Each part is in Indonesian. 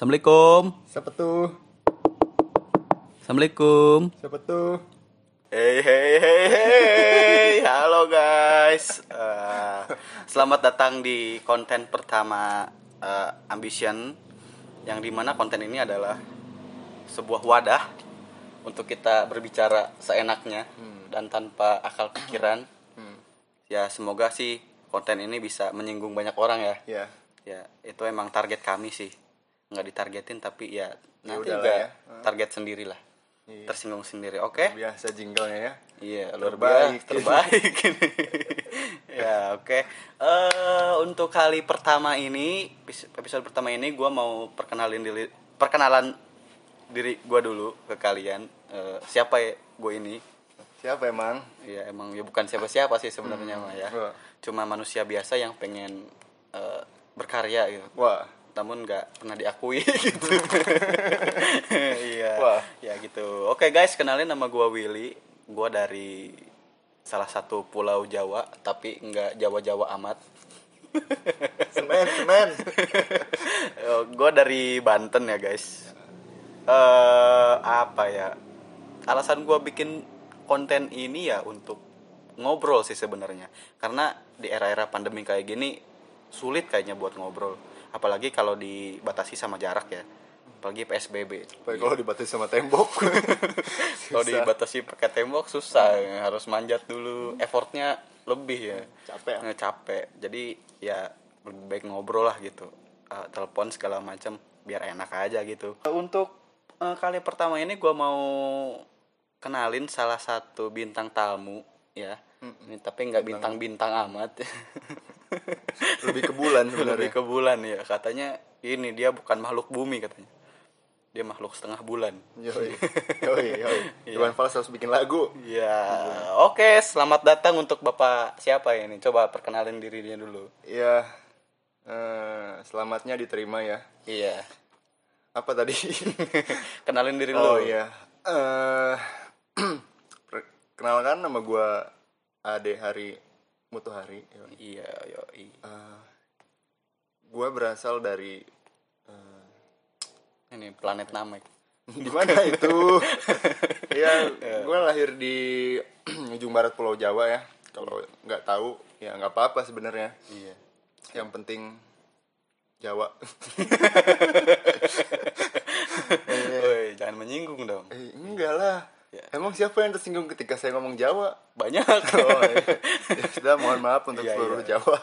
Assalamualaikum. Siapa tuh? Assalamualaikum. Siapa tuh? Hey hey hey hey. Halo guys. Eh, selamat datang di konten pertama eh, Ambition yang di mana konten ini adalah sebuah wadah untuk kita berbicara seenaknya dan tanpa akal pikiran. Ya semoga sih konten ini bisa menyinggung banyak orang ya. Ya. Ya itu emang target kami sih. Nggak ditargetin tapi ya nanti udahlah juga ya. target sendirilah. Iya. Tersinggung sendiri. Oke. Biasa jinglenya ya. Iya, luar Terbaik. biasa, terbaik. ya, oke. Eh untuk kali pertama ini, epis- episode pertama ini gue mau perkenalin diri, perkenalan diri gue dulu ke kalian. Eh, siapa ya gue ini? Siapa emang? Ya emang ya bukan siapa-siapa sih sebenarnya mah ya. Cuma manusia biasa yang pengen eh, berkarya gitu. Wah. Namun nggak pernah diakui gitu. Iya. Wah. Ya gitu. Oke guys, kenalin nama gua Willy. Gua dari salah satu pulau Jawa, tapi nggak Jawa-Jawa amat. Semen, semen. gue dari Banten ya guys. Eh apa ya? Alasan gua bikin konten ini ya untuk ngobrol sih sebenarnya. Karena di era-era pandemi kayak gini sulit kayaknya buat ngobrol. Apalagi kalau dibatasi sama jarak ya. Apalagi PSBB. Baik kalau dibatasi sama tembok. Kalau dibatasi pakai tembok susah, harus manjat dulu. Effortnya lebih ya. Capek. Nggak capek. Jadi ya lebih baik ngobrol lah gitu. Eh, telepon segala macam biar enak aja gitu. Untuk eh, kali pertama ini gua mau kenalin salah satu bintang tamu ya. Ini tapi nggak bintang-bintang amat. Lebih ke bulan Lebih sebenarnya. ke bulan ya. Katanya ini dia bukan makhluk bumi katanya. Dia makhluk setengah bulan. Yoi. Yoi, yoi. Iya. Iwan Fals harus bikin lagu. Ya, oke. Selamat datang untuk Bapak siapa ini? Coba perkenalin dirinya dulu. Iya. Eh, selamatnya diterima ya. Iya. Apa tadi? Kenalin diri oh lu. iya. Eh kenalkan nama gua Ade Hari Mutuhari. Yoi. Iya, yoi. Eh, gua berasal dari eh, Ini planet Namek. di mana itu? ya, gue lahir di ujung barat Pulau Jawa ya. Kalau nggak tahu, ya nggak apa-apa sebenarnya. Iya. Yang penting Jawa. Woi, jangan menyinggung dong. eh, enggak lah. Ya. Emang siapa yang tersinggung ketika saya ngomong Jawa? Banyak. Oh, iya. ya sudah, mohon maaf untuk Iya, seluruh iya. Jawa.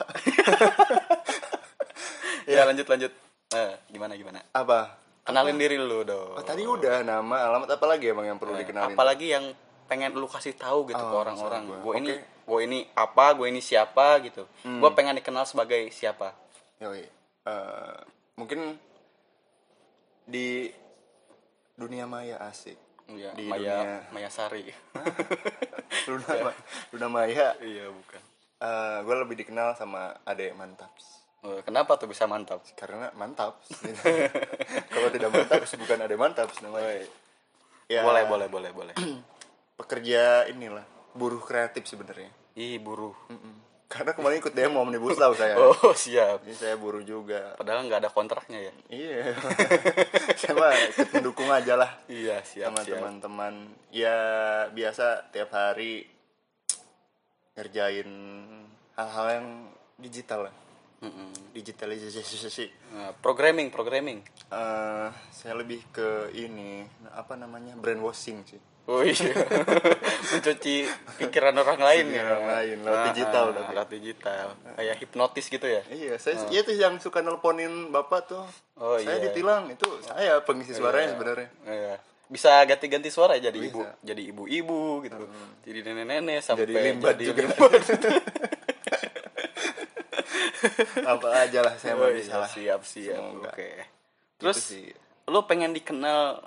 ya, lanjut lanjut. Eh, gimana gimana? Apa? Kenalin diri lu dong. Oh, tadi udah nama, alamat apa lagi emang yang perlu Eh, dikenalin? Apalagi yang pengen lu kasih tahu gitu ke Oh, orang-orang. sama gua. Gue ini Oke. gue ini apa, gue ini siapa gitu. Hmm. Gue pengen dikenal sebagai siapa. Yoi. Eh, mungkin di dunia maya asik. Iya, Di Maya dunia- Maya Sari. Luna, Ma- Luna Maya. iya, bukan. gue lebih dikenal sama Ade Mantaps. Eh, Kenapa tuh bisa mantap? Karena mantap. Kalau tidak mantap, bukan Ade Mantaps namanya. Ya, Boleh, boleh, boleh, boleh. Pekerja inilah, buruh kreatif sebenarnya. Ih, buruh. Mm-mm. Karena kemarin ikut demo Omnibus Law saya. Oh, siap. Jadi saya buruh juga. Padahal nggak ada kontraknya ya. Iya. saya mah ikut mendukung aja lah. Iya, siap, teman-teman ya biasa tiap hari ngerjain hal-hal yang digital lah digitalisasi Nah, programming, programming. Eh, saya lebih ke ini apa namanya brainwashing sih Oh iya. Mencuci pikiran orang lain ya. Orang lain, lewat digital Ah, tapi. Lewat digital. Kayak hipnotis gitu ya. iya saya iya tuh yang suka nelponin bapak tuh Oh, saya iya. ditilang itu saya pengisi suaranya sebenarnya Iya. Bisa ganti-ganti suara ya, jadi Bisa. ibu, jadi ibu-ibu gitu. Jadi nenek-nenek sampai Jadi limbat juga. limbat. apa aja lah saya Oh mau iya, siap siap. Oke. Terus Gitu sih. lu pengen dikenal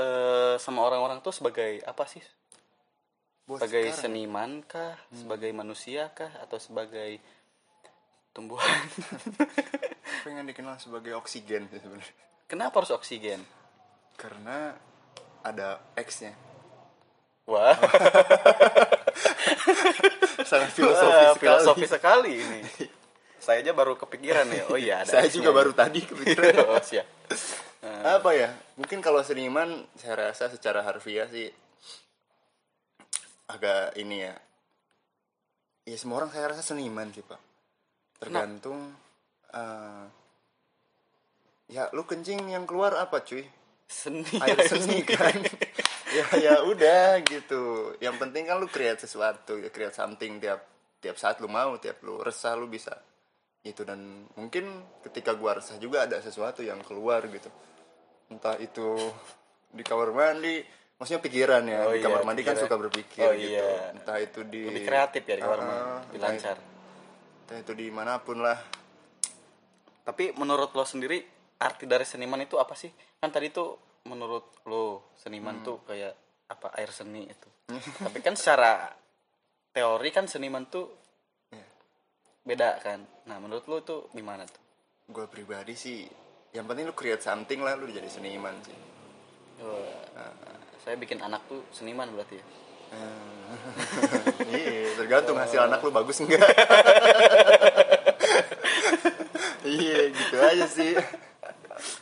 eh, sama orang-orang tuh sebagai apa sih? Buat sebagai sekarang. seniman kah, sebagai manusia kah, atau sebagai tumbuhan? pengen dikenal sebagai oksigen sebenarnya Kenapa harus oksigen? karena ada X-nya Wah, sangat filosofi, filosofi sekali sekali ini. saya aja baru kepikiran ya. Oh iya ada. saya juga baru tadi kepikiran oh, siap. apa ya mungkin kalau seniman saya rasa secara harfiah sih agak ini ya ya semua orang saya rasa seniman sih pak tergantung eh, ya lu kencing yang keluar apa cuy Seni. air seni kan ya ya udah gitu yang penting kan lu create sesuatu ya create something tiap tiap saat lu mau tiap lu resah lu bisa itu dan mungkin ketika gua resah juga ada sesuatu yang keluar gitu entah itu di kamar mandi maksudnya pikiran ya Oh di iya, kamar mandi kan pikiran. suka berpikir Oh gitu iya. entah itu di Lebih kreatif ya di kamar Ah, mandi. ah, Lebih lancar. entah itu di mana pun lah Tapi menurut lo sendiri arti dari seniman itu apa sih? Kan tadi tuh menurut lo seniman Hmm. tuh kayak apa air seni itu. Tapi kan secara teori kan seniman tuh Iya. Beda kan. Nah menurut lo tuh gimana tuh? gue pribadi sih yang penting lu create something lah lu jadi seniman sih Wah, saya bikin anak tuh seniman berarti ya. Iya, tergantung hasil anak lu bagus enggak. iya, gitu aja sih.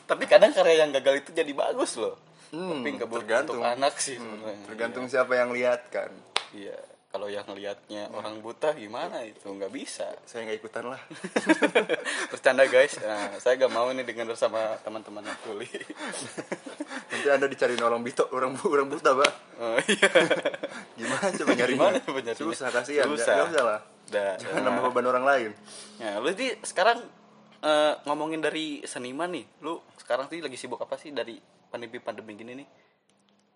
Tapi kadang karya yang gagal itu jadi bagus loh. Hmm, Tapi nggak tergantung. untuk anak sih sebenarnya. Tergantung siapa yang lihat kan. Iya. Kalau yang ngelihatnya orang buta gimana itu nggak bisa. Saya nggak ikutan lah. Bercanda guys. Nah, saya gak mau ini dengan bersama teman-teman yang tuli. Nanti anda dicariin orang bito, orang orang buta, pak. Oh iya. Gimana coba nyarinya? Gimana coba? Susah kasihan. Susah. Susah. usah lah. Udah. Jangan nambah beban orang lain. Nah, lu sih sekarang eh, ngomongin dari seniman nih. Lu sekarang sih lagi sibuk apa sih dari pandemi-pandemi gini nih?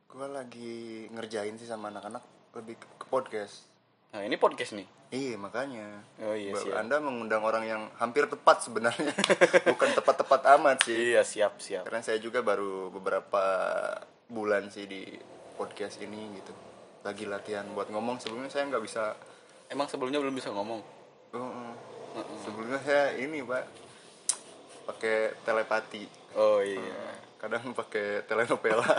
Gue lagi ngerjain sih sama anak-anak lebih ke, ke podcast. Nah, ini podcast nih. Iya makanya. Oh, iya, siap. Anda mengundang orang yang hampir tepat sebenarnya, bukan tepat-tepat amat sih. Iya, siap, siap. Karena saya juga baru beberapa bulan sih di podcast ini gitu. Lagi latihan buat ngomong sebelumnya saya nggak bisa. Emang sebelumnya belum bisa ngomong. Oh, Sebelumnya saya ini pak pakai telepati. Oh iya. Kadang pakai telenovela.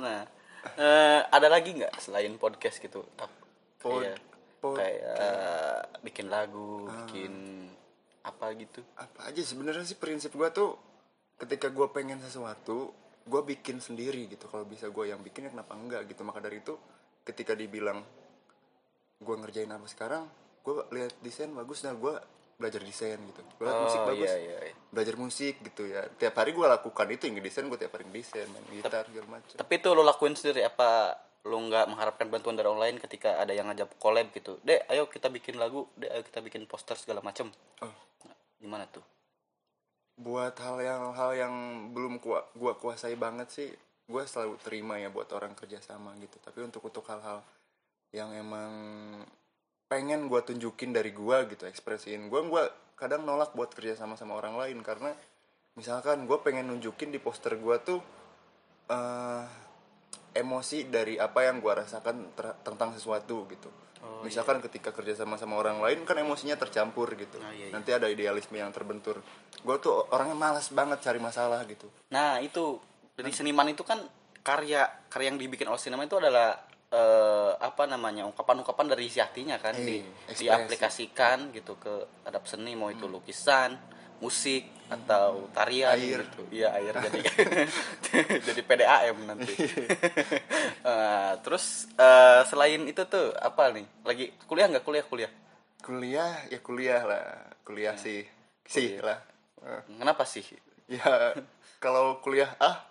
Nah, eh, ada lagi nggak selain podcast gitu? Pod- kayak, pod- kayak bikin lagu, bikin apa gitu? Apa aja sebenarnya sih prinsip gua tuh ketika gua pengen sesuatu, gua bikin sendiri gitu. Kalau bisa gua yang bikin ya kenapa enggak gitu. Maka dari itu ketika dibilang gua ngerjain apa sekarang, gua lihat desain bagus nah gua belajar desain gitu. Gua lihat musik bagus. iya, iya, iya. belajar musik gitu ya tiap hari gue lakukan itu yang desain gue tiap hari desain main gitar segala macam Tapi itu lo lakuin sendiri apa lo nggak mengharapkan bantuan dari orang lain ketika ada yang ngajak collab gitu? Dek, ayo kita bikin lagu, dek, ayo kita bikin poster segala macem. Oh. Nah, gimana tuh? buat hal yang hal yang belum gua gua kuasai banget sih gue selalu terima ya buat orang kerjasama gitu tapi untuk untuk hal-hal yang emang pengen gue tunjukin dari gua gitu ekspresiin gue gua kadang nolak buat kerjasama sama orang lain karena misalkan gue pengen nunjukin di poster gua tuh eh emosi dari apa yang gua rasakan tentang sesuatu gitu. Oh, misalkan ketika kerjasama sama orang lain kan emosinya tercampur gitu. Oh, iya, iya. nanti ada idealisme yang terbentur. Gue tuh orangnya malas banget cari masalah gitu. Nah itu. Dari seniman itu kan karya karya yang dibikin oleh seniman itu adalah eh, apa namanya ungkapan-ungkapan dari isi hatinya kan di, Eh, ekspresi. diaplikasikan gitu ke adap seni mau itu lukisan, musik atau tarian Air. gitu. Iya air jadi jadi PDAM nanti. Eh, terus eh, selain itu tuh apa nih? Lagi kuliah nggak kuliah kuliah? kuliah ya kuliah lah kuliah sih sih Kuliah. lah Eh, Kenapa sih? ya kalau kuliah ah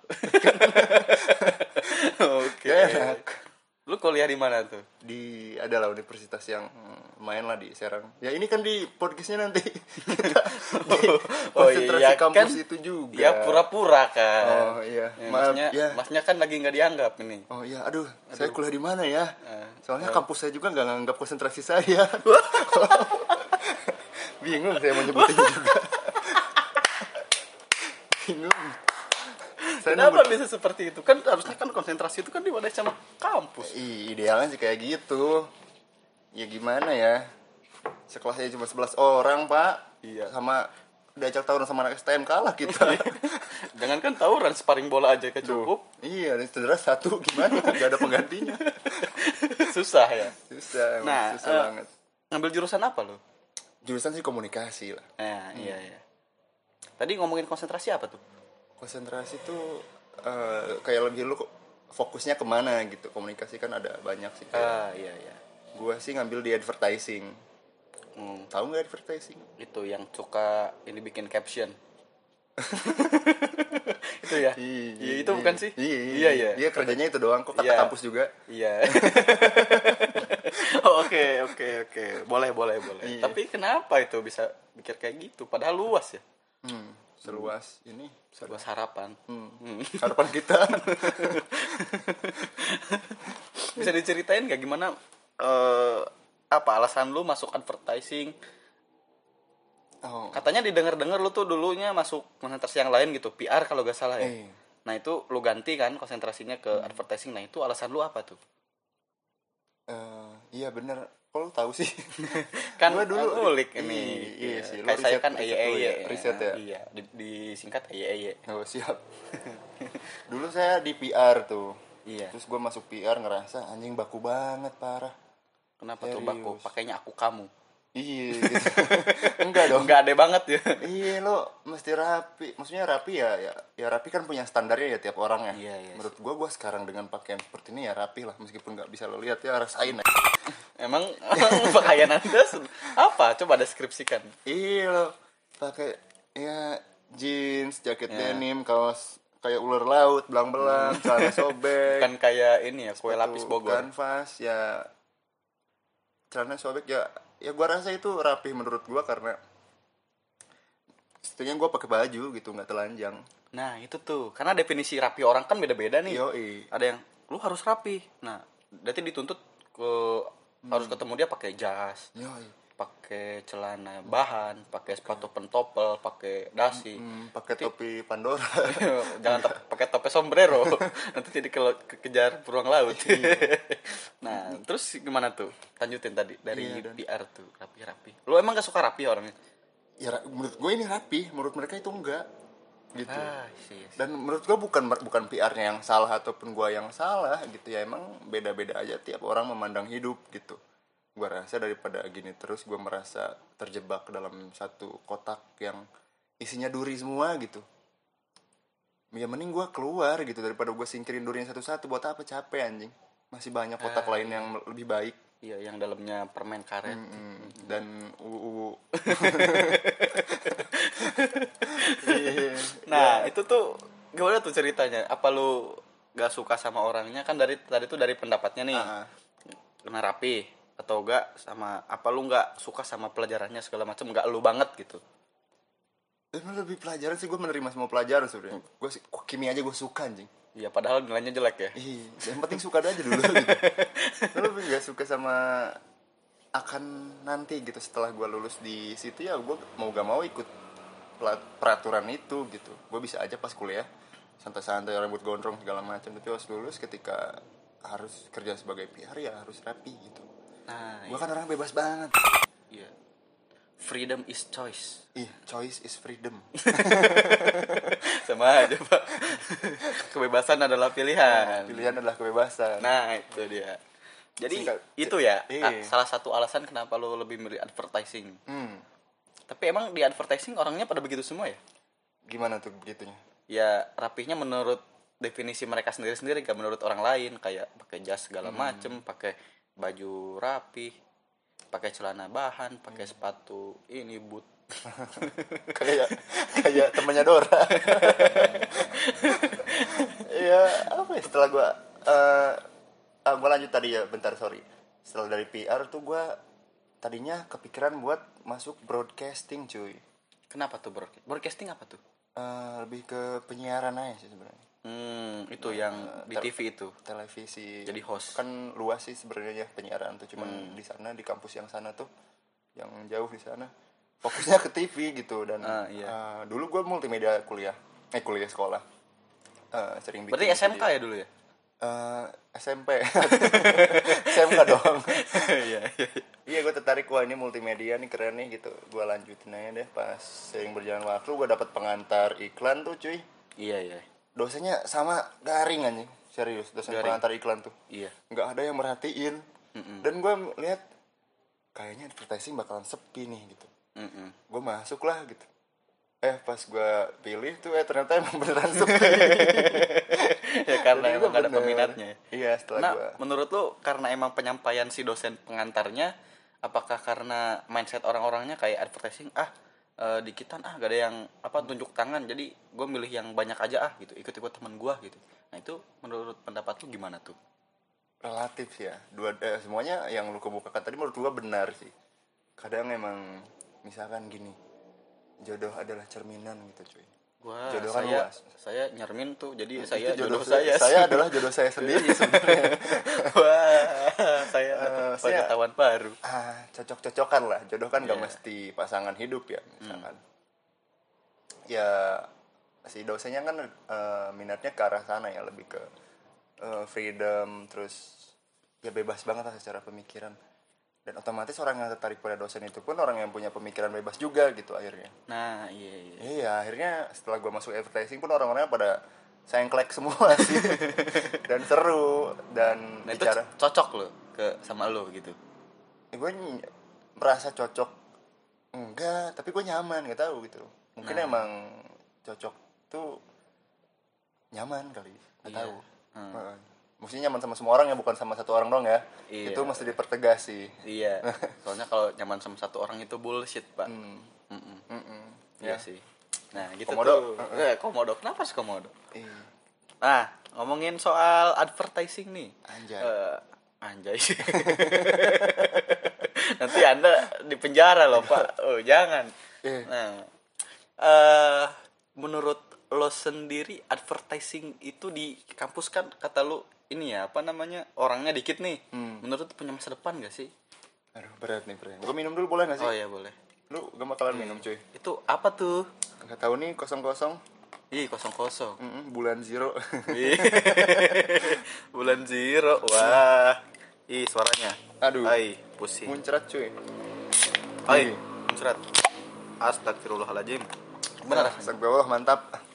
Oke. enak Lu kuliah di mana tuh? di adalah universitas yang lumayan lah di Serang ya ini kan di podcastnya nanti kita di konsentrasi iya, kampus kan? itu juga Ya pura-pura kan. Oh, iya. Ya, Maaf, masnya, ya. masnya kan lagi nggak dianggap ini. Oh iya, aduh, saya kuliah di mana ya? Eh, Soalnya kampus saya juga nggak nganggap konsentrasi saya. Bingung saya mau nyebutin juga. Bingung. Saya Kenapa nunggu- bisa seperti itu? Kan harusnya kan konsentrasi itu kan diwadahi sama kampus. Ih, idealnya sih kayak gitu. Ya gimana ya? Sekelasnya cuma 11 orang, Pak. Iya. Sama diajak tawuran sama anak STM kalah kita. Jangan kan tawuran sparring bola aja ke cukup. Iya, dan cedera satu gimana? Gak ada penggantinya. susah ya susah Nah, susah eh, banget ngambil jurusan apa lo jurusan sih komunikasi lah nah iya iya tadi ngomongin konsentrasi apa tuh konsentrasi tuh eh, kayak lebih lu fokusnya ke mana gitu komunikasi kan ada banyak sih kayak ah iya iya gua sih ngambil di advertising Hmm, tahu nggak advertising itu yang suka ini bikin caption itu ya iya itu bukan sih iya iya iya iya kerjanya itu doang kok kata Iya. kampus juga Iya. Oh, Oke oke oke boleh boleh boleh. Iya. Tapi kenapa itu bisa mikir kayak gitu? Padahal luas ya. hmm, seluas ini Luas harapan. Hmm. Hmm. harapan kita Bisa diceritain nggak gimana eh apa alasan lu masuk advertising? oh Katanya didengar-dengar lu tuh dulunya masuk konsentrasi yang lain gitu, PR kalau gak salah ya. eh Nah itu lu ganti kan konsentrasinya ke advertising. Nah itu alasan lu apa tuh? eh, iya bener kok lu tahu sih Kan Gua dulu- ngulik Iya, ini. iya sih, Kayak saya kan EYE. dulu ya, riset ya. Iya, di- disingkat EYE. oh siap dulu saya di PR tuh Iya. terus gue masuk PR ngerasa anjing baku banget parah Kenapa tuh Serius. baku? Pakainya aku kamu. iya gitu. enggak dong Enggak ada banget ya. iya lo mesti rapi maksudnya rapi ya ya ya rapi kan punya standarnya ya tiap orang ya Iya, iya menurut gua gua sekarang dengan pakaian seperti ini ya rapi lah meskipun nggak bisa lo lihat ya rasain ya. Emang pakaian Anda apa? Coba deskripsikan. iya lo pakai ya jeans jaket Ya. denim kaos kayak ular laut belang-belang celana sobek Bukan kayak ini ya, kue lapis Bogor. kanvas ya celana sobek ya ya gua rasa itu rapi menurut gua karena setidaknya gua pakai baju gitu nggak telanjang Nah, itu tuh. Karena definisi rapi orang kan beda-beda nih. Yoi. Ada yang lu harus rapi. Nah, berarti dituntut ke harus ketemu dia pakai jas, Yoi. Pakai celana bahan, pakai sepatu pentopel, pakai dasi. Hmm, pakai topi Pandora. Jangan pakai topi sombrero. Nanti jadi ke- kekejar beruang laut. nah, terus gimana tuh? Lanjutin tadi dari Iya, dan- PR tuh, rapi-rapi. Lu emang gak suka rapi orangnya? ya menurut gue ini rapi, menurut mereka itu enggak. Gitu. Ah, sih. Dan menurut gue bukan bukan PR-nya yang salah ataupun gue yang salah gitu ya. Emang beda-beda aja tiap orang memandang hidup gitu. Gue rasa daripada gini terus gue merasa terjebak dalam satu kotak yang isinya duri semua gitu. Ya mending gue keluar gitu daripada gue singkirin durinya satu-satu buat apa capek anjing. Masih banyak kotak Ah, lain yang lebih baik. Iya, yang dalamnya permen karet. Mm, dan UU Nah, itu tuh gimana tuh ceritanya? Apa lu gak suka sama orangnya? Kan dari tadi tuh dari pendapatnya nih. Ah, ah. Kena rapi atau enggak sama apa lu nggak suka sama pelajarannya segala macam nggak lu banget gitu Dan lebih pelajaran sih gue menerima semua pelajaran sebenarnya. Gue sih kok kimia aja gue suka anjing. Iya padahal nilainya jelek ya Ih, yang penting suka aja dulu gitu. Gue lebih gak suka sama akan nanti gitu setelah gue lulus di situ ya gue mau gak mau ikut peraturan itu gitu. Gue bisa aja pas kuliah santai-santai rambut gondrong segala macam tapi pas lulus ketika harus kerja sebagai PR ya harus rapi gitu. Nah Gue kan orang bebas banget. iya. Freedom is choice. Ih, choice is freedom. sama aja pak. Kebebasan adalah pilihan. Pilihan adalah kebebasan. nah itu dia. Jadi Singkat- itu ya Iya. salah satu alasan kenapa lu lebih milih advertising. Hmm, tapi emang di advertising orangnya pada begitu semua ya? Gimana tuh begitunya? ya rapihnya menurut definisi mereka sendiri-sendiri gak menurut orang lain. Kayak pakai jas segala macem pakai baju rapi pakai celana bahan pakai sepatu ini boot kayak kayak temannya Dora. Iya, apa ya setelah gua eh ah, gua lanjut tadi ya, bentar sorry. Setelah dari PR tuh gua tadinya kepikiran buat masuk broadcasting cuy. kenapa tuh broadcast broadcasting apa tuh Eh, lebih ke penyiaran aja sih sebenarnya. Hmm itu yang di TV itu. Televisi. Jadi host. Kan luas sih sebenarnya ya penyiaran tuh cuman di sana di kampus yang sana tuh yang jauh di sana fokusnya ke TV gitu. Dan Ah, iya. eh, dulu gua multimedia kuliah eh kuliah sekolah. Eh, sering bikin berarti SMK video. ya dulu ya? Eh, SMP SMK dong iya iya iya. Gue tertarik wah ini multimedia nih keren nih gitu. Gue lanjutin aja deh pas sering berjalan waktu gue dapat pengantar iklan tuh cuy. Iya iya dosennya sama garing anjing. Serius dosen Garing. pengantar iklan tuh. Iya. Nggak ada yang merhatiin. Mm-mm. dan gue lihat kayaknya advertising bakalan sepi nih gitu. Gue masuk lah gitu. Eh pas gue pilih tuh eh ternyata emang beneran sepi. Ya karena Jadi emang gak ada peminatnya. Iya setelah nah gue menurut lu karena emang penyampaian si dosen pengantarnya apakah karena mindset orang-orangnya kayak advertising ah eh, dikitan ah gak ada yang apa tunjuk tangan jadi gue milih yang banyak aja ah gitu. Ikut-ikut teman gue gitu. Nah itu menurut pendapat lu gimana tuh? Relatif sih ya. Dua eh, semuanya yang lu kebukakan tadi menurut gue benar sih. Kadang emang misalkan gini jodoh adalah cerminan gitu cuy Wah, Jodoh kan saya luas. saya nyermin tuh jadi saya Itu jodoh, saya. saya adalah jodoh saya sendiri sebenarnya. Wah saya Eh, dapat saya- pengetahuan baru. Ah cocok-cocokan lah. Jodoh kan gak Iya. mesti pasangan hidup ya misalkan. Ya si dosennya kan eh, minatnya ke arah sana ya lebih ke eh, freedom terus ya bebas banget lah secara pemikiran dan otomatis orang yang tertarik pada dosen itu pun orang yang punya pemikiran bebas juga gitu akhirnya. Nah iya iya. Iya akhirnya setelah gue masuk advertising pun orang-orangnya pada sengklek semua sih. Dan seru dan nah itu bicara cocok loh ke sama lo gitu. Gue merasa cocok. Enggak tapi gue nyaman gak tahu gitu. Mungkin Nah. emang cocok tuh nyaman kali gak Iya. tahu. Hmm. Maksudnya nyaman sama semua orang ya bukan sama satu orang dong ya Iya. itu mesti dipertegas sih Iya, soalnya kalau nyaman sama satu orang itu bullshit, Pak. Hmm. Mm-mm. Mm-mm. Iya Ya. sih. Nah, gitu Komodo. tuh. Eh, komodo. Kenapa sih komodo? Iya. Nah, ngomongin soal advertising nih. Anjay. Eh, anjay. Nanti Anda di penjara loh, Pak. Oh, jangan. Iya. Nah, eh menurut lo sendiri advertising itu di kampus kan kata lo ini ya apa namanya orangnya dikit nih. Hmm. Menurut lo punya masa depan gak sih? Aduh berat nih berat. Gue minum dulu boleh gak sih? Oh ya boleh. Lu gak bakalan minum cuy. Itu apa tuh? Gak tahu nih kosong kosong. Ih kosong kosong. bulan zero. Bulan zero. Wah. Ih suaranya. Aduh. Ai pusing. Muncrat cuy. Ai muncrat. Astagfirullahaladzim. Benar. Astagfirullah mantap.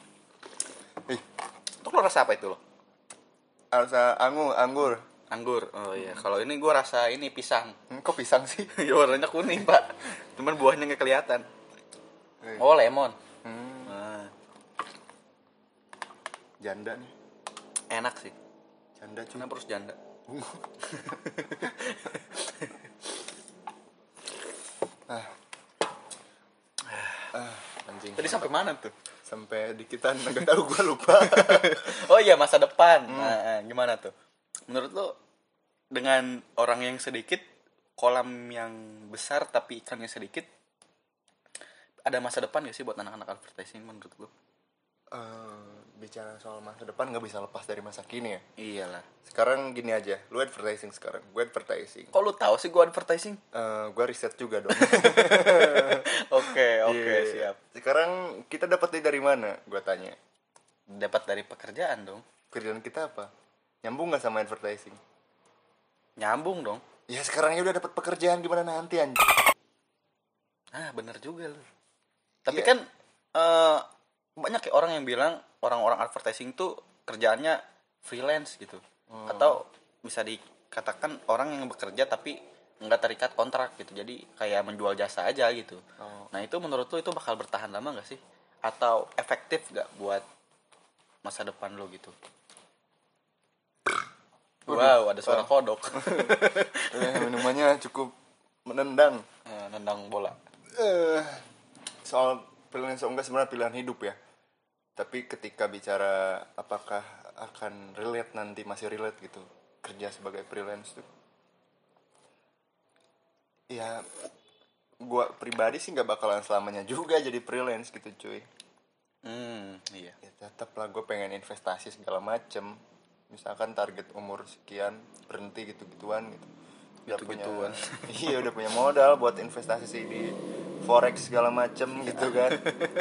Lo rasa apa itu lo? rasa anggur, anggur. Anggur. Oh iya. Kalau ini gua rasa ini pisang. Hmm, kok pisang sih? ya warnanya kuning pak. Cuman buahnya nggak kelihatan. Eh, Oh lemon. hmm, Nah, janda nih. enak sih. Janda. Kenapa harus janda? Ah, anjing. Tadi sampai mana tuh? Sampai dikitan enggak tahu gua lupa. Oh iya masa depan. Nah, eh, gimana tuh? Menurut lo dengan orang yang sedikit, kolam yang besar tapi ikannya sedikit, ada masa depan gak sih buat anak-anak advertising menurut lo? Eh, bicara soal masa depan nggak bisa lepas dari masa kini ya. Iyalah. Sekarang gini aja, lu advertising sekarang, gue advertising. Kok lu tahu sih gua advertising? Eh, gue riset juga dong. Oke, oke, Iya. siap. Sekarang kita dapetnya dari mana? Gue tanya. Dapat dari pekerjaan dong. Kerjaan kita apa? Nyambung nggak sama advertising? Nyambung dong. Ya sekarang ya udah dapat pekerjaan gimana nanti anjing? Ah, bener juga lu. Tapi Iya. kan eh, banyak ya orang yang bilang orang-orang advertising tuh kerjaannya freelance gitu. Hmm. Atau bisa dikatakan orang yang bekerja tapi nggak terikat kontrak gitu. Jadi kayak menjual jasa aja gitu. Oh. Nah, itu menurut lu itu bakal bertahan lama gak sih? Atau efektif gak buat masa depan lo gitu? Wow, ada suara kodok. Eh, minumannya cukup menendang. Eh, Nendang bola. Eh, soal pilihan atau enggak sebenarnya pilihan hidup ya. Tapi ketika bicara apakah akan relate nanti masih relate gitu kerja sebagai freelance tuh. Ya gua pribadi sih nggak bakalan selamanya juga jadi freelance gitu cuy. Hmm, iya. Ya tetap lah gue pengen investasi segala macem. Misalkan target umur sekian berhenti gitu-gituan gitu. Udah Gitu-gituan. punya- iya udah punya modal buat investasi sih di forex segala macem gitu kan.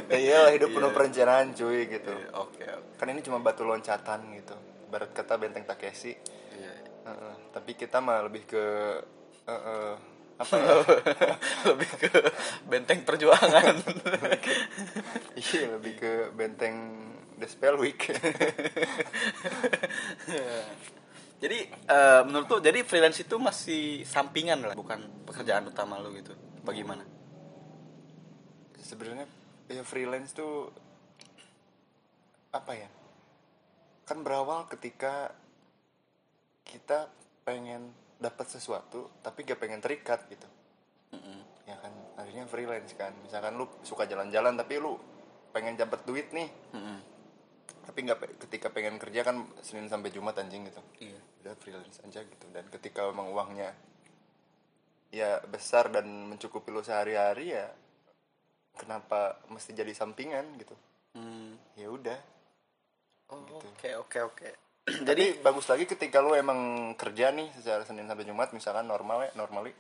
ya iyalah hidup penuh Iya. perencanaan cuy gitu. Iya, Oke, oke. Kan ini cuma batu loncatan gitu. Barat kata benteng Takeshi. Iya. Heeh. Tapi kita mah lebih ke eh, eh, apa ya? lebih ke benteng perjuangan iya lebih ke benteng The Spell Week. Jadi eh, menurut lu jadi freelance itu masih sampingan lah, bukan pekerjaan utama lu gitu. Bagaimana? Sebenarnya ya freelance tuh apa ya kan berawal ketika kita pengen dapat sesuatu tapi gak pengen terikat gitu. Ya kan akhirnya freelance kan. Misalkan lu suka jalan-jalan tapi lu pengen dapat duit nih. Mm-mm. tapi nggak pe- ketika pengen kerja kan senin sampai jumat anjing gitu. Iya. udah freelance aja gitu. Dan ketika memang uangnya ya besar dan mencukupi lu sehari-hari ya kenapa mesti jadi sampingan gitu Hmm. ya udah Oh, Gitu. Oke oke oke. jadi bagus lagi ketika lu emang kerja nih secara senin sampai jumat misalkan normal ya normally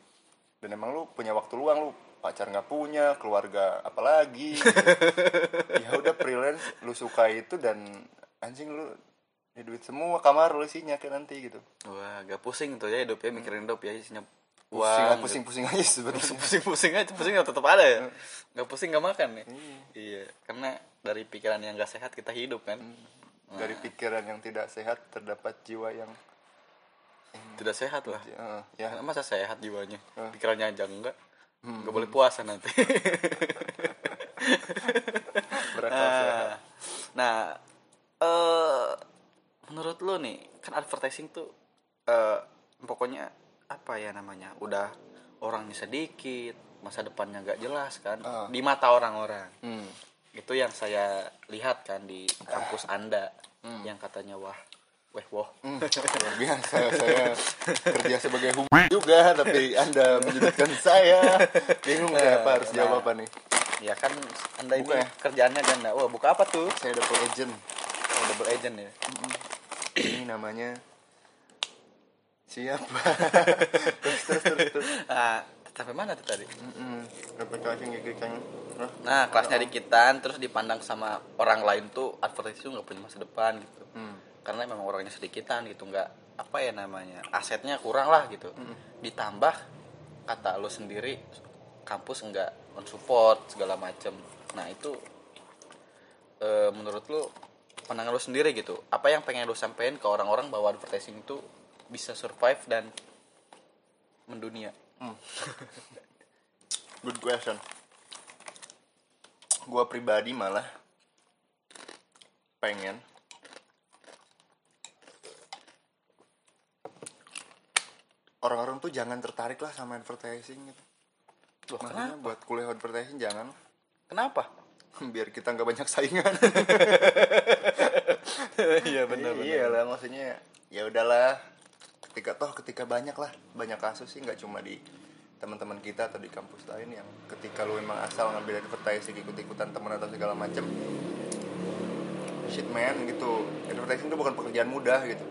dan emang lu punya waktu luang lu pacar nggak punya keluarga apalagi gitu. ya udah freelance lu suka itu dan anjing lu ya duit semua kamar lu isinya kayak nanti gitu Wah, gak pusing tuh ya hidup ya mikirin hidup ya isinya uang. pusing pusing aja sebenarnya. Pusing-pusing aja pusing tetap ada ya. Nggak pusing nggak makan ya. Iya. iya karena dari pikiran yang gak sehat kita hidup kan. Dari pikiran yang tidak sehat terdapat jiwa yang tidak sehat lah. Eh, ya. Masa sehat jiwanya? Hmm. pikirannya aja enggak nggak boleh puasa nanti. Berakal sehat. Nah, nah eh menurut lo nih kan advertising tuh eh pokoknya apa ya namanya udah orangnya sedikit masa depannya nggak jelas kan Ah. di mata orang-orang Hmm. itu yang saya lihat kan di kampus anda yang katanya wah weh woh. Hmm, luar biasa saya kerja sebagai hum juga tapi anda menyudutkan saya. Bingung saya apa harus jawab apa nih? Ya kan anda Buka ini ya? kerjaannya ganda wah buka apa tuh? Saya double agent. Oh, double agent ya? Ini namanya siapa terus terus terus terus. Ah sampai mana tuh tadi? Replikasi gigikan Hah? nah kelasnya dikitan terus dipandang sama orang lain tuh advertising nggak punya masa depan gitu. Hmm. karena memang orangnya sedikitan gitu nggak apa ya namanya asetnya kurang lah gitu. Ditambah kata lo sendiri kampus nggak mensupport segala macem. Nah itu eh, menurut lo pandangan lo sendiri gitu apa yang pengen lo sampein ke orang-orang bahwa advertising itu bisa survive dan mendunia. Good question. Gua pribadi malah pengen orang-orang tuh jangan tertarik lah sama advertising gitu. Loh, Makanya buat kuliah advertising jangan. Kenapa? Biar kita nggak banyak saingan. Iya iya lah maksudnya ya udahlah ketika toh ketika banyak lah banyak kasus sih nggak cuma di teman-teman kita atau di kampus lain yang ketika lu emang asal ngambil advertising ikut-ikutan teman atau segala macem shit man gitu. Advertising itu bukan pekerjaan mudah gitu.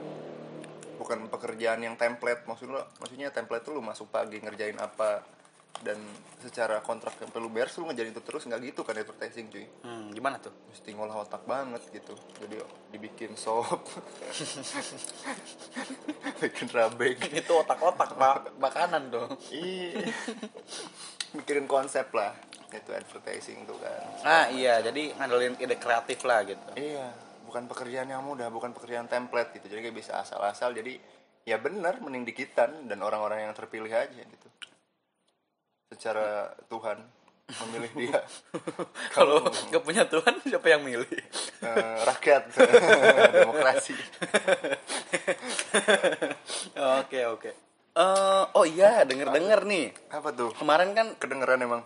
Bukan pekerjaan yang template maksud lu maksudnya template tuh lu masuk pagi ngerjain apa dan secara kontrak yang perlu bayar lu ngejarin itu terus nggak gitu kan advertising cuy. Hmm, gimana tuh? Mesti ngolah otak banget gitu. Jadi dibikin sop bikin rabek itu otak-otak pak. Makanan dong. Ih, mikirin konsep lah. Itu advertising tuh kan. Nah iya. Jadi ngandelin ide kreatif lah gitu. Iya. Bukan pekerjaan yang mudah bukan pekerjaan template gitu. Jadi kayak bisa asal-asal. Jadi ya benar mending dikitan dan orang-orang yang terpilih aja gitu secara Tuhan memilih dia. Kalau nggak punya Tuhan siapa yang milih? Eh, rakyat demokrasi. Oke oke. Eh, oh iya denger denger nih. Apa tuh? Kemarin kan kedengeran emang?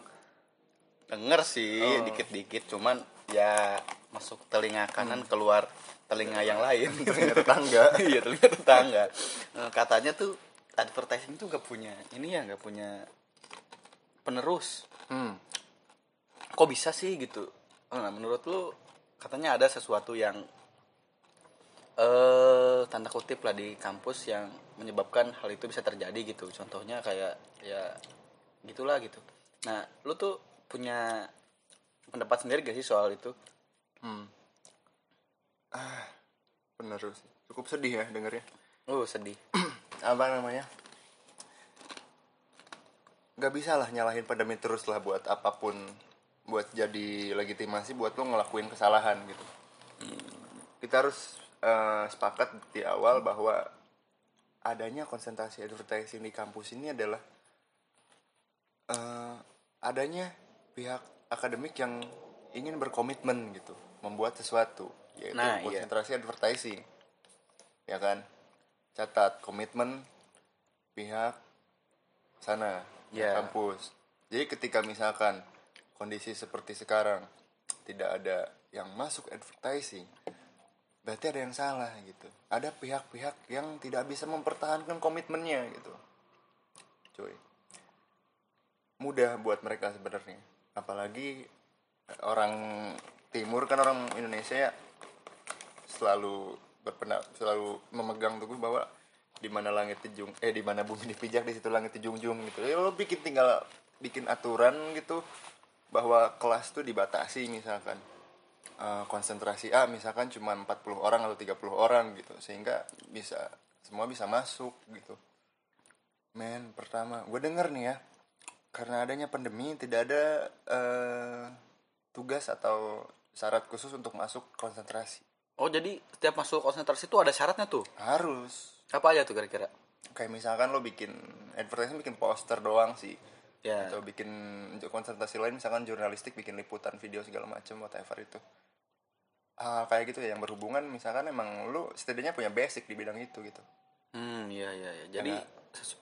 Denger sih Oh. dikit dikit cuman ya masuk telinga kanan keluar telinga yang lain. Telinga tetangga. iya telinga tetangga. Eh, katanya tuh advertising tuh gak punya ini ya gak punya penerus hmm. kok bisa sih gitu nah, menurut lu katanya ada sesuatu yang eh tanda kutip lah di kampus yang menyebabkan hal itu bisa terjadi gitu contohnya kayak ya gitulah gitu nah lu tuh punya pendapat sendiri gak sih soal itu Hmm. Ah, bener sih. Cukup sedih ya dengernya. uh sedih Apa namanya? Gak bisa lah nyalahin pandemi terus lah buat apa pun buat jadi legitimasi buat lo ngelakuin kesalahan gitu. Kita harus eh, sepakat di awal bahwa adanya konsentrasi advertising di kampus ini adalah eh, adanya pihak akademik yang ingin berkomitmen gitu membuat sesuatu yaitu Nah, iya. konsentrasi advertising ya kan catat komitmen pihak sana Ya. kampus. Jadi ketika misalkan kondisi seperti sekarang tidak ada yang masuk advertising berarti ada yang salah gitu. Ada pihak-pihak yang tidak bisa mempertahankan komitmennya gitu. Cuy. Mudah buat mereka sebenarnya. Apalagi eh, orang timur kan orang Indonesia ya selalu berpendak selalu memegang teguh bahwa di mana langit dijung eh di mana bumi dipijak di situ langit dijunjung gitu. Ya lo bikin tinggal bikin aturan gitu bahwa kelas tuh dibatasi misalkan. Eh, konsentrasi A misalkan cuma 40 orang atau 30 orang gitu sehingga bisa semua bisa masuk gitu. Men pertama gue denger nih ya karena adanya pandemi tidak ada eh, tugas atau syarat khusus untuk masuk konsentrasi Oh jadi setiap masuk konsentrasi itu ada syaratnya tuh. harus Apa aja tuh kira-kira? kayak misalkan lo bikin advertising bikin poster doang sih Ya. atau bikin untuk konsentrasi lain misalkan jurnalistik bikin liputan video segala macam whatever itu hal kayak gitu ya yang berhubungan misalkan emang lu setidaknya punya basic di bidang itu gitu Hmm, iya iya iya. Jadi Karena-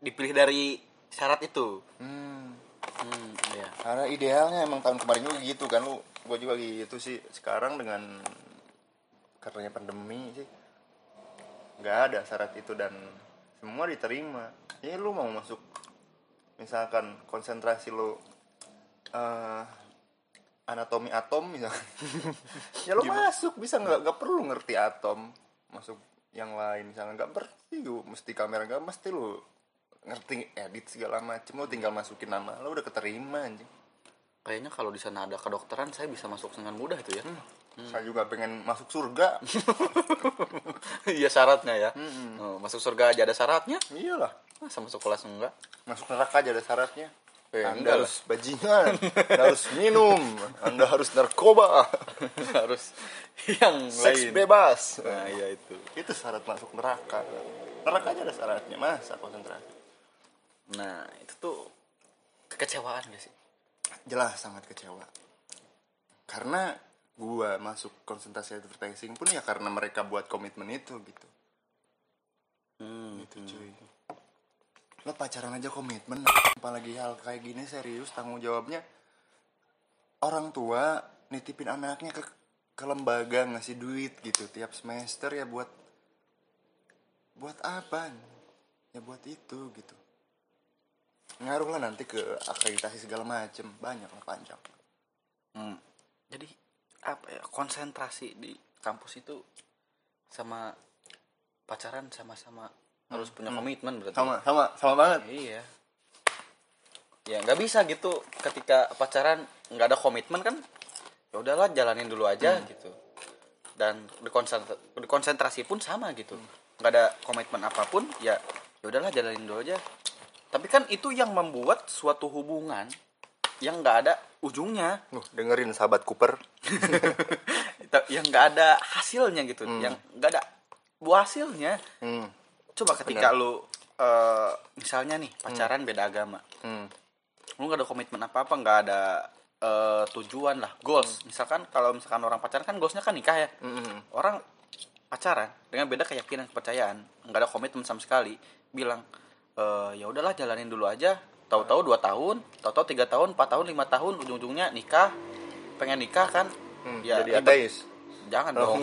dipilih dari syarat itu. hmm Hmm, iya. karena idealnya emang tahun kemarin juga gitu kan lu gua juga gitu sih sekarang dengan karenanya pandemi sih nggak ada syarat itu dan semua diterima. Ya lu mau masuk misalkan konsentrasi lu eh, anatomi atom misalkan. Ya lu masuk bisa nggak nggak perlu ngerti atom. Masuk yang lain misalkan nggak berarti lu mesti kamera nggak mesti lu ngerti edit segala macem lu tinggal masukin nama lu udah keterima anjing. Kayaknya kalau di sana ada kedokteran saya bisa masuk dengan mudah itu ya. Saya juga pengen masuk surga Iya syaratnya ya. Oh, masuk surga aja ada syaratnya. iyalah Masa masuk kelas enggak? masuk neraka aja ada syaratnya Eh, anda harus bajingan anda harus minum anda harus narkoba Harus yang seks lain. bebas Nah, iya itu. itu syarat masuk neraka neraka aja ada syaratnya masa konsentrasi Nah, itu tuh kekecewaan gak sih? jelas sangat kecewa karena gua masuk konsentrasi advertising pun ya karena mereka buat komitmen itu gitu. Hmm, gitu cuy. Lo pacaran aja komitmen apalagi hal kayak gini serius tanggung jawabnya. Orang tua nitipin anaknya ke ke lembaga ngasih duit gitu tiap semester ya buat buat apa? Ya buat itu gitu. Ngaruh lah nanti ke akreditasi segala macem banyak lah panjang. Hmm. Jadi apa ya konsentrasi di kampus itu sama pacaran sama-sama harus punya komitmen berarti. sama sama sama banget Iya. Ya nggak bisa gitu ketika pacaran nggak ada komitmen kan ya udahlah jalanin dulu aja gitu. Dan di, konsentra- di konsentrasi pun sama gitu. nggak ada komitmen apa pun ya ya udahlah jalanin dulu aja. Tapi kan itu yang membuat suatu hubungan yang nggak ada ujungnya, Nuh, dengerin sahabat Cooper. Yang nggak ada hasilnya gitu, yang nggak ada buah hasilnya. hmm. Coba ketika lu eh, misalnya nih pacaran beda agama, Hmm. lu nggak ada komitmen apa apa nggak ada eh, tujuan lah goals. Misalkan kalau misalkan orang pacaran kan goalsnya kan nikah ya. Hmm. orang pacaran dengan beda keyakinan kepercayaan nggak ada komitmen sama sekali bilang "Eh, ya udahlah jalanin dulu aja tahu-tahu dua tahun tahu-tahu tiga tahun empat tahun lima tahun ujung-ujungnya nikah. Pengen nikah kan? Hmm, ya jadi ribet. ateis. Jangan Oh, dong.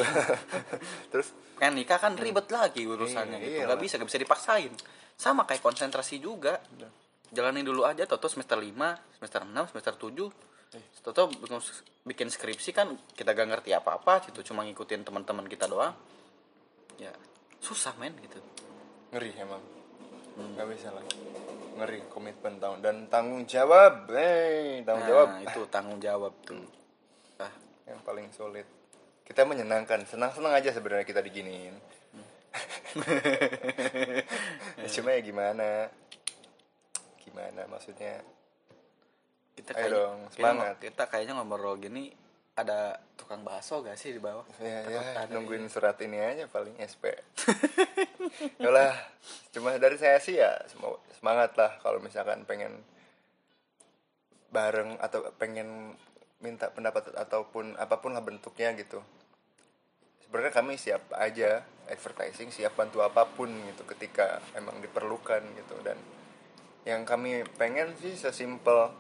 terus? Pengen nikah kan ribet lagi urusannya Iya, gitu. iyalah. nggak bisa nggak bisa dipaksain. Sama kayak konsentrasi juga. Jalanin dulu aja toto semester 5 semester 6 semester 7 toto bikin skripsi kan kita gak ngerti apa-apa gitu. Cuma ngikutin teman-teman kita doang. Ya susah men gitu. Ngeri emang nggak bisa lah. Ngeri komitmen tahun. Dan tanggung jawab eh tanggung jawab. Nah itu tanggung jawab tuh. Ah. Yang paling sulit. Kita menyenangkan. Senang-senang aja sebenarnya kita diginiin. Cuma ya gimana? Gimana maksudnya? Kita Ayo dong, semangat. kita kayaknya ngobrol gini ada tukang bakso gak sih di bawah? ya, Takut ya nungguin surat ini aja paling SP Yalah, cuma dari saya sih ya semangat lah kalau misalkan pengen bareng atau pengen minta pendapat ataupun apa pun lah bentuknya gitu. Sebenarnya kami siap aja advertising siap bantu apa pun gitu ketika emang diperlukan gitu. Dan yang kami pengen sih sesimpel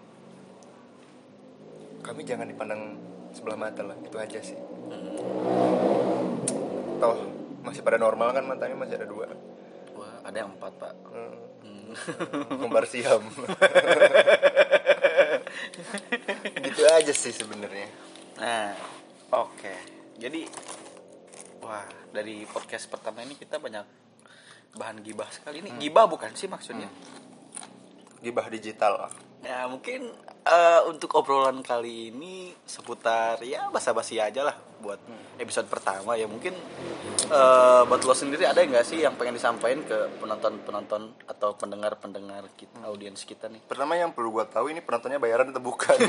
kami jangan dipandang sebelah mata lah itu aja sih toh masih pada normal kan matanya masih ada dua Wah, ada yang empat pak. Hmm. kembar siam gitu aja sih sebenarnya Nah, oke. Jadi, wah dari podcast pertama ini kita banyak bahan gibah sekali. Ini gibah bukan sih maksudnya? gibah digital lah Ya mungkin eh, untuk obrolan kali ini seputar ya basa-basi aja lah buat episode pertama. Ya mungkin eh, buat lo sendiri ada nggak sih yang pengen disampaikan ke penonton-penonton atau pendengar-pendengar kita, audiens kita nih? pertama yang perlu gua tahu ini penontonnya bayaran atau bukan?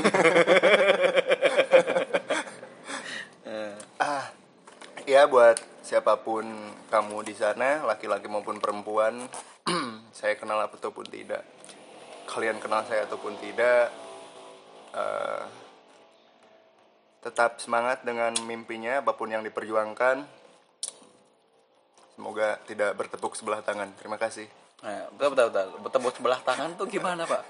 Eh, ah ya buat siapa pun kamu di sana laki-laki maupun perempuan saya kenal ataupun tidak. Kalian kenal saya ataupun tidak eh, tetap semangat dengan mimpinya apa pun yang diperjuangkan semoga tidak bertepuk sebelah tangan terima kasih Nah, betul betul betul. Bertepuk sebelah tangan tuh gimana pak?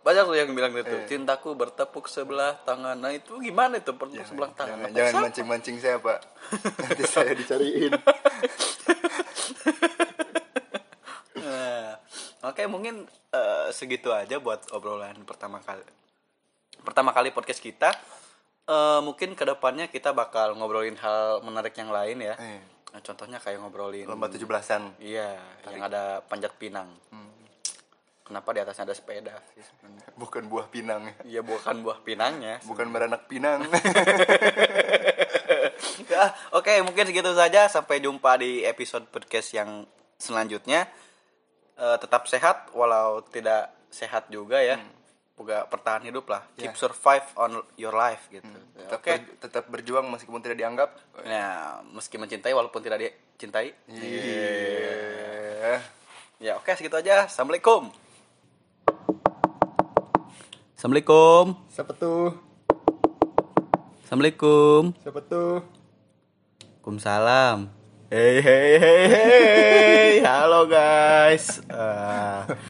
Banyak tuh yang bilang gitu, cintaku bertepuk sebelah tangan. Nah itu gimana itu bertepuk sebelah tangan? jangan, jangan siapa? mancing-mancing saya pak nanti saya dicariin Nah, oke mungkin eh, segitu aja buat obrolan pertama kali. Pertama kali podcast kita. Eh, mungkin ke depannya kita bakal ngobrolin hal menarik yang lain ya. Eh, Nah, contohnya kayak ngobrolin. lomba 17-an Iya, yang ada panjat pinang. Kenapa di atasnya ada sepeda bukan buah pinang Iya bukan buah pinangnya. bukan beranak pinang Ya, Oke, mungkin segitu saja. Sampai jumpa di episode podcast yang selanjutnya. Eh, tetap sehat, walau tidak sehat juga ya. Juga bertahan hidup lah. Keep Ya. survive on your life gitu. tetap, Oke. ber- tetap berjuang meskipun tidak dianggap Nah, meski mencintai walaupun tidak dicintai. Iya. Ya, oke segitu aja. Assalamualaikum. Assalamualaikum. Siapa tuh? Assalamualaikum. Siapa tuh? Waalaikumsalam. Hey hey hey hey. Halo guys. Eh,